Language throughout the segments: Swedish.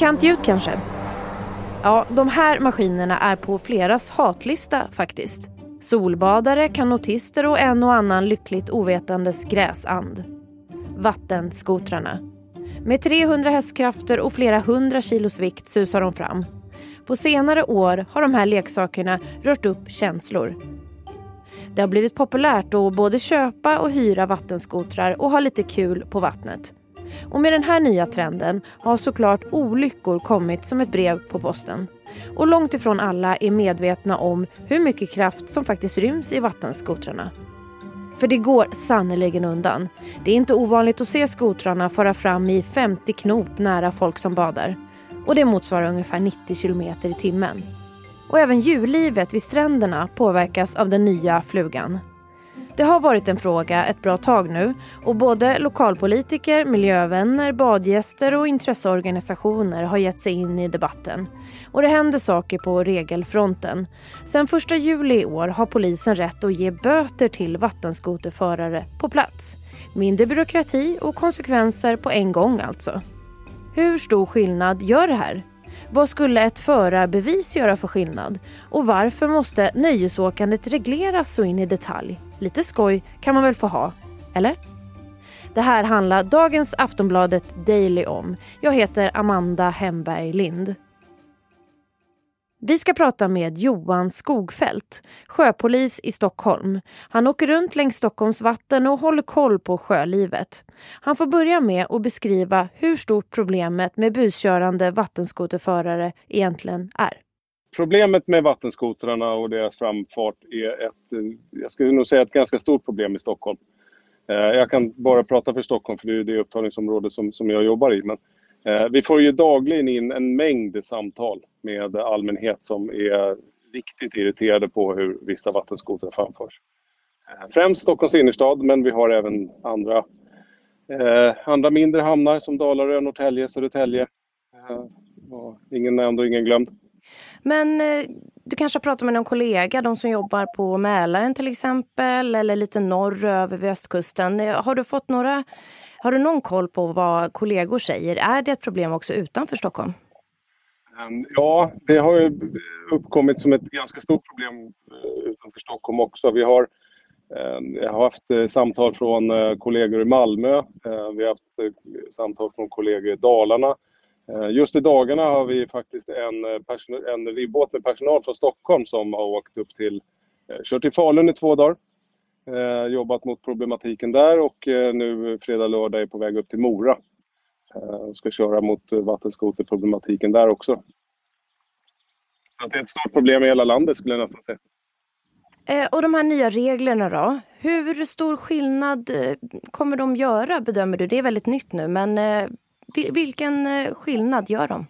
Bekant ljud kanske? Ja, de här maskinerna är på fleras hatlista faktiskt. Solbadare, kanotister och en och annan lyckligt ovetandes gräsand. Vattenskotrarna. Med 300 hästkrafter och flera hundra kilos vikt susar de fram. På senare år har de här leksakerna rört upp känslor. Det har blivit populärt att både köpa och hyra vattenskotrar och ha lite kul på vattnet. Och med den här nya trenden har såklart olyckor kommit som ett brev på posten. Och långt ifrån alla är medvetna om hur mycket kraft som faktiskt ryms i vattenskotrarna. För det går sannerligen undan. Det är inte ovanligt att se skotrarna fara fram i 50 knop nära folk som badar. Och det motsvarar ungefär 90 kilometer i timmen. Och även djurlivet vid stränderna påverkas av den nya flugan. Det har varit en fråga ett bra tag nu och både lokalpolitiker, miljövänner, badgäster och intresseorganisationer har gett sig in i debatten. Och det händer saker på regelfronten. Sen 1 juli i år har polisen rätt att ge böter till vattenskoterförare på plats. Mindre byråkrati och konsekvenser på en gång alltså. Hur stor skillnad gör det här? Vad skulle ett förarbevis göra för skillnad? Och varför måste nöjesåkandet regleras så in i detalj? Lite skoj kan man väl få ha, eller? Det här handlar dagens Aftonbladet Daily om. Jag heter Amanda Hemberg Lind. Vi ska prata med Johan Skogfält, sjöpolis i Stockholm. Han åker runt längs Stockholms vatten och håller koll på sjölivet. Han får börja med att beskriva hur stort problemet med buskörande vattenskoterförare egentligen är. Problemet med vattenskotrarna och deras framfart är ett, jag skulle nog säga ett ganska stort problem i Stockholm. Eh, jag kan bara prata för Stockholm för det är det upptagningsområde som, som jag jobbar i. Men Eh, Eh, vi får ju dagligen in en mängd samtal med allmänhet som är riktigt irriterade på hur vissa vattenskotrar framförs. Eh, främst Stockholms innerstad, men vi har även andra, eh, andra mindre hamnar som Dalarö, Norrtälje, Södertälje. Ingen nämnd och ingen glömd. Men du kanske har pratat med någon kollega, de som jobbar på Mälaren till exempel, eller lite norröver vid östkusten. Har du fått några har du någon koll på vad kollegor säger? Är det ett problem också utanför Stockholm? Ehm, ja, det har ju uppkommit som ett ganska stort problem eh, utanför Stockholm också. Vi har, ehm, jag har haft eh, samtal från eh, kollegor i Malmö. Ehm, vi har haft samtal från kollegor i Dalarna. Just i dagarna har vi faktiskt en, en ribbåt med personal från Stockholm som har åkt upp till, kört till Falun i två dagar Eh, jobbat mot problematiken där och eh, nu fredag, lördag är på väg upp till Mora. Eh, ska köra mot vattenskoterproblematiken där också. Så det är ett stort problem i hela landet skulle jag nästan säga. Och de här nya reglerna då? Hur stor skillnad kommer de göra bedömer du? Det är väldigt nytt nu men vilken skillnad gör de?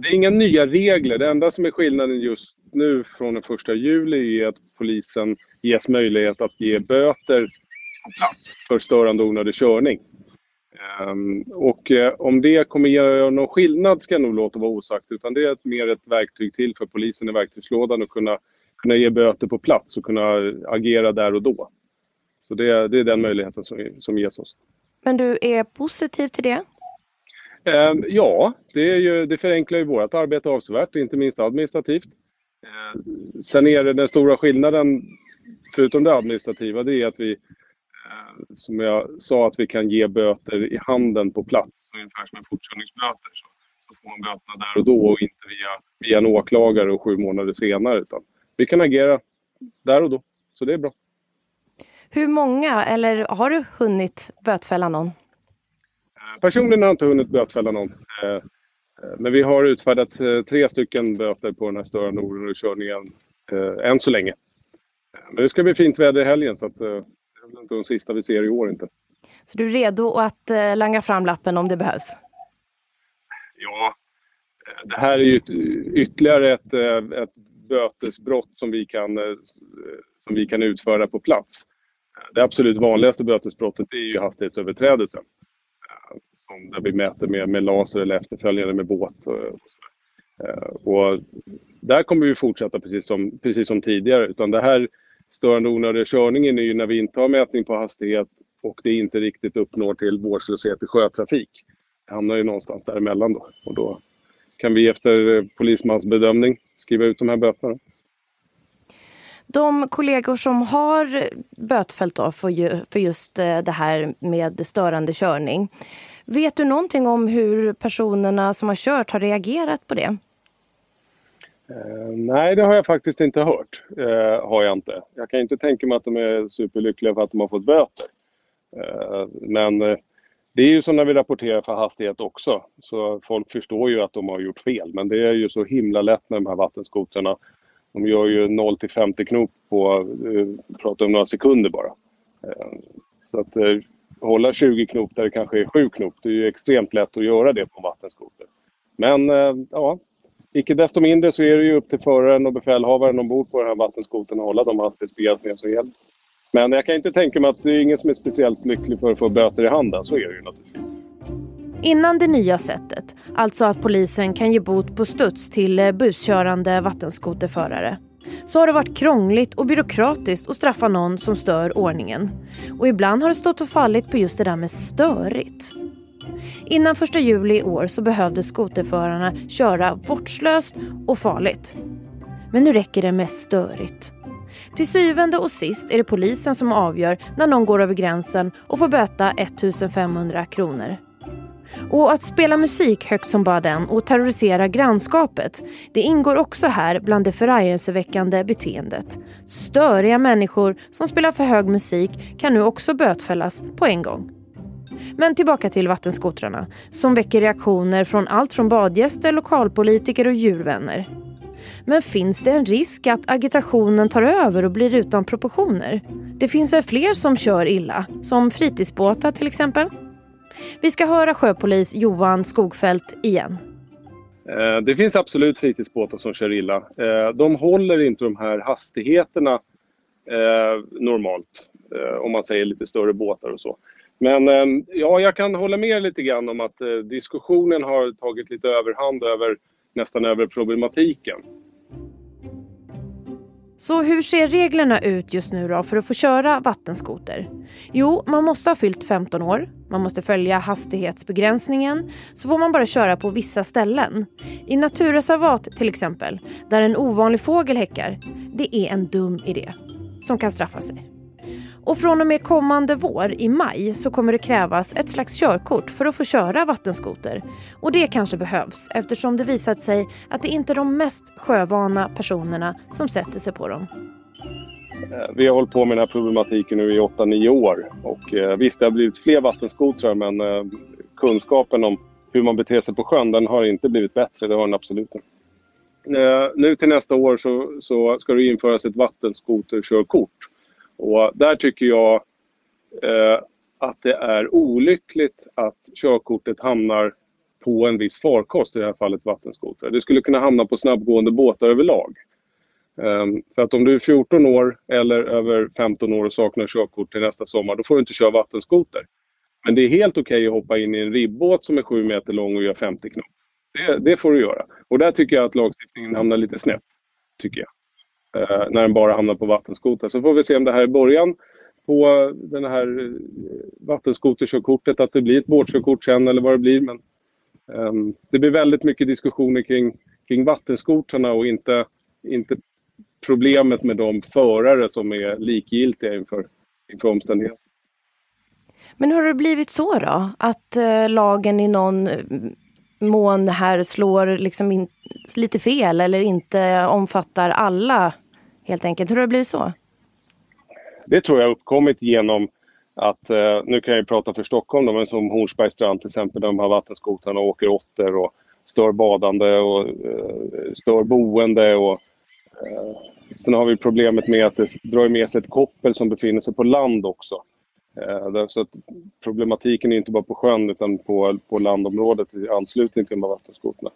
Det är inga nya regler. Det enda som är skillnaden just nu från den 1 juli är att polisen ges möjlighet att ge böter plats för störande onödig körning. Um, och uh, om det kommer göra någon skillnad ska jag nog låta vara osagt utan det är ett, mer ett verktyg till för polisen i verktygslådan att kunna, kunna ge böter på plats och kunna agera där och då. Så det, det är den möjligheten som, som ges oss. Men du är positiv till det? Um, ja, det, är ju, det förenklar ju vårt arbete avsevärt, inte minst administrativt. Uh, sen är det den stora skillnaden förutom det administrativa, det är att vi, eh, som jag sa, att vi kan ge böter i handen på plats, ungefär som en fortkörningsböter. Så, så får man böterna där och då och inte via, via en åklagare och sju månader senare. Utan vi kan agera där och då, så det är bra. Hur många, eller har du hunnit bötfälla någon? Eh, personligen har jag inte hunnit bötfälla någon. Eh, men vi har utfärdat tre stycken böter på den här störande onödiga körningen än så länge. Men det ska bli fint väder i helgen så att, eh, det är väl inte de sista vi ser i år inte. Så du är redo att eh, langa fram lappen om det behövs? Ja, eh, det här är ju ytterligare ett, ett bötesbrott som vi, kan, som vi kan utföra på plats. Det absolut vanligaste bötesbrottet är ju hastighetsöverträdelse. Som där vi mäter med, med laser eller efterföljande med båt. Och, och där kommer vi fortsätta precis som, precis som tidigare. Utan det här störande onödiga körningen är ju när vi inte har mätning på hastighet och det inte riktigt uppnår till vårdslöshet i sjötrafik. Det hamnar ju någonstans däremellan då. Och då kan vi efter eh, polismans bedömning skriva ut de här böterna. De kollegor som har bötfällt då för, för just eh, det här med störande körning. Vet du någonting om hur personerna som har kört har reagerat på det? Eh, nej, det har jag faktiskt inte hört. Eh, har jag inte. Jag kan inte tänka mig att de är superlyckliga för att de har fått böter. Eh, men eh, det är ju som när vi rapporterar för hastighet också. Så folk förstår ju att de har gjort fel. Men det är ju så himla lätt med de här vattenskotrarna. De gör ju 0 till 50 knop på, eh, pratar om några sekunder bara. Eh, så att eh, hålla 20 knop där det kanske är 7 knop, det är ju extremt lätt att göra det på en vattenskoter. Men ja, icke desto mindre så är det ju upp till föraren och befälhavaren ombord på den här vattenskotern att hålla de hastighetsbegränsningar som gäller. Men jag kan inte tänka mig att det är ingen som är speciellt lycklig för att få böter i handen. Så är det ju naturligtvis. Innan det nya sättet, alltså att polisen kan ge bot på studs till eh, buskörande vattenskoterförare, så har det varit krångligt och byråkratiskt att straffa någon som stör ordningen. Och ibland har det stått och fallit på just det där med störigt. Innan 1 juli i år så behövde skoterförarna köra vårdslöst och farligt. Men nu räcker det med störigt. Till syvende och sist är det polisen som avgör när någon går över gränsen och får böta 1500 kronor. Och att spela musik högt som bara den och terrorisera grannskapet, det ingår också här bland det förargelseväckande beteendet. Störiga människor som spelar för hög musik kan nu också bötfällas på en gång. Men tillbaka till vattenskotrarna som väcker reaktioner från allt från badgäster, lokalpolitiker och djurvänner. Men finns det en risk att agitationen tar över och blir utan proportioner? Det finns väl fler som kör illa, som fritidsbåtar till exempel? Vi ska höra sjöpolis Johan Skogfält igen. Eh, det finns absolut fritidsbåtar som kör illa. Eh, de håller inte de här hastigheterna eh, normalt, om man säger lite större båtar och så. Men ehm, ja, jag kan hålla med lite grann om att eh, diskussionen har tagit lite överhand över nästan över problematiken. Så hur ser reglerna ut just nu då för att få köra vattenskoter? Jo, man måste ha fyllt 15 år, man måste följa hastighetsbegränsningen, så får man bara köra på vissa ställen. I naturreservat till exempel, där en ovanlig fågel häckar, det är en dum idé som kan straffa sig. Och från och med kommande vår, i maj, så kommer det krävas ett slags körkort för att få köra vattenskoter. Och det kanske behövs eftersom det visat sig att det inte är de mest sjövana personerna som sätter sig på dem. Eh, vi har hållit på med den här problematiken nu i 8-9 år. Och eh, visst, det har blivit fler vattenskotrar men eh, kunskapen om hur man beter sig på sjön den har inte blivit bättre. Det har den absolut inte. Nu till nästa år så, så ska det införas ett vattenskoterkörkort. Och där tycker jag eh, att det är olyckligt att körkortet hamnar på en viss farkost, i det här fallet vattenskoter. Det skulle kunna hamna på snabbgående båtar överlag. Um, för att om du är 14 år eller över 15 år och saknar körkort till nästa sommar, då får du inte köra vattenskoter. Men det är helt okej okay att hoppa in i en ribbåt som är 7 meter lång och gör 50 knop. Det, det, får du göra. Och där tycker jag att lagstiftningen hamnar lite snett. Tycker jag Eh, när den bara hamnar på vattenskoter. Så får vi se om det här är början på den här eh, vattenskoterkörkortet, att det blir ett båtkörkort sen eller vad det blir. Men, eh, det blir väldigt mycket diskussioner kring, kring vattenskotrarna och inte, inte problemet med de förare som är likgiltiga inför, inför omständigheterna. Men har det blivit så då? Att eh, lagen i någon eh, mån här slår liksom in, lite fel eller inte omfattar alla helt enkelt. Hur har det blivit så? Det tror jag har uppkommit genom att, eh, nu kan jag prata för Stockholm då, men som Hornsbergs strand till exempel, där de här vattenskotrarna åker åtter och stör badande och eh, stör boende. Och, eh, sen har vi problemet med att det drar med sig ett koppel som befinner sig på land också. Så att problematiken är inte bara på sjön utan på, på landområdet i anslutning till de här vattenskotrarna.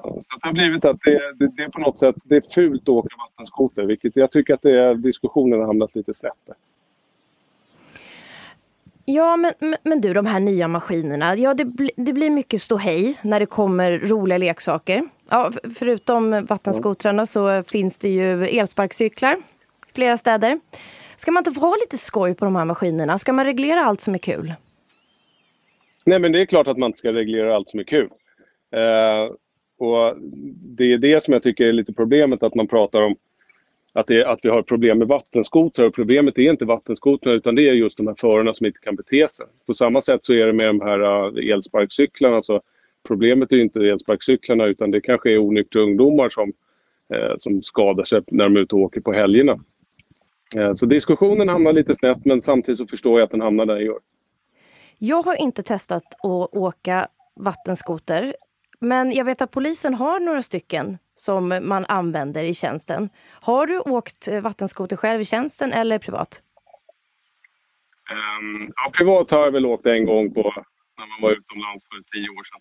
Så det har blivit att det, det, det, är på något sätt det är fult att åka vattenskoter, vilket jag tycker att det är, diskussionen har hamnat lite snett där. Ja, men, men du, de här nya maskinerna. Ja, det, bli, det blir mycket ståhej när det kommer roliga leksaker. Ja, förutom vattenskotrarna så finns det ju elsparkcyklar i flera städer. Ska man inte få ha lite skoj på de här maskinerna? Ska man reglera allt som är kul? Nej, men det är klart att man inte ska reglera allt som är kul. Eh, och det är det som jag tycker är lite problemet, att man pratar om att, det, att vi har problem med vattenskotrar. Och problemet är inte vattenskotrarna utan det är just de här förarna som inte kan bete sig. På samma sätt så är det med de här eh, elsparkcyklarna. Så problemet är inte elsparkcyklarna utan det kanske är onyktra ungdomar som, eh, som skadar sig när de är ute och åker på helgerna. Eh, så diskussionen hamnar lite snett men samtidigt så förstår jag att den hamnar där den gör. Jag har inte testat att åka vattenskoter men jag vet att polisen har några stycken som man använder i tjänsten. Har du åkt eh, vattenskoter själv i tjänsten eller privat? Um, ja, privat har jag väl åkt en gång på när man var utomlands för tio år sedan.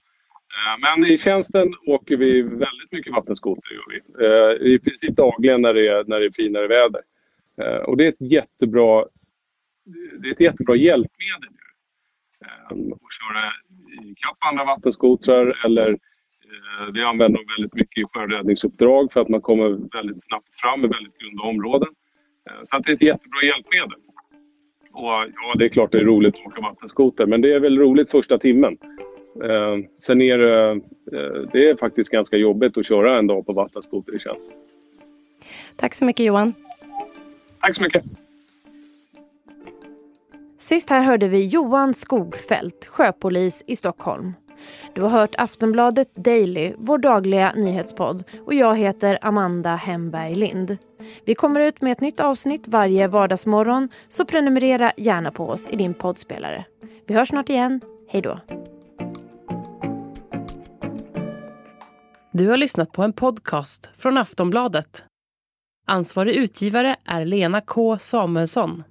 Uh, men i tjänsten åker vi väldigt mycket vattenskoter. Gör vi. Uh, I princip dagligen när det är, när det är finare väder. Uh, och det är ett jättebra, det är ett jättebra hjälpmedel. Att köra ikapp andra vattenskotrar eller vi eh, använder dem väldigt mycket i sjöräddningsuppdrag för att man kommer väldigt snabbt fram i väldigt grunda områden. Eh, så att det är ett jättebra hjälpmedel. Och ja, det är klart det är roligt att åka vattenskoter, men det är väl roligt första timmen. Eh, sen är det, det är faktiskt ganska jobbigt att köra en dag på vattenskoter i tjänst. Tack så mycket Johan. Tack så mycket. Sist här hörde vi Johan Skogfält, sjöpolis i Stockholm. Du har hört Aftonbladet Daily, vår dagliga nyhetspodd och jag heter Amanda Hemberg Lind. Vi kommer ut med ett nytt avsnitt varje vardagsmorgon så prenumerera gärna på oss i din poddspelare. Vi hörs snart igen. Hej då. Du har lyssnat på en podcast från Aftonbladet. Ansvarig utgivare är Lena K Samuelsson.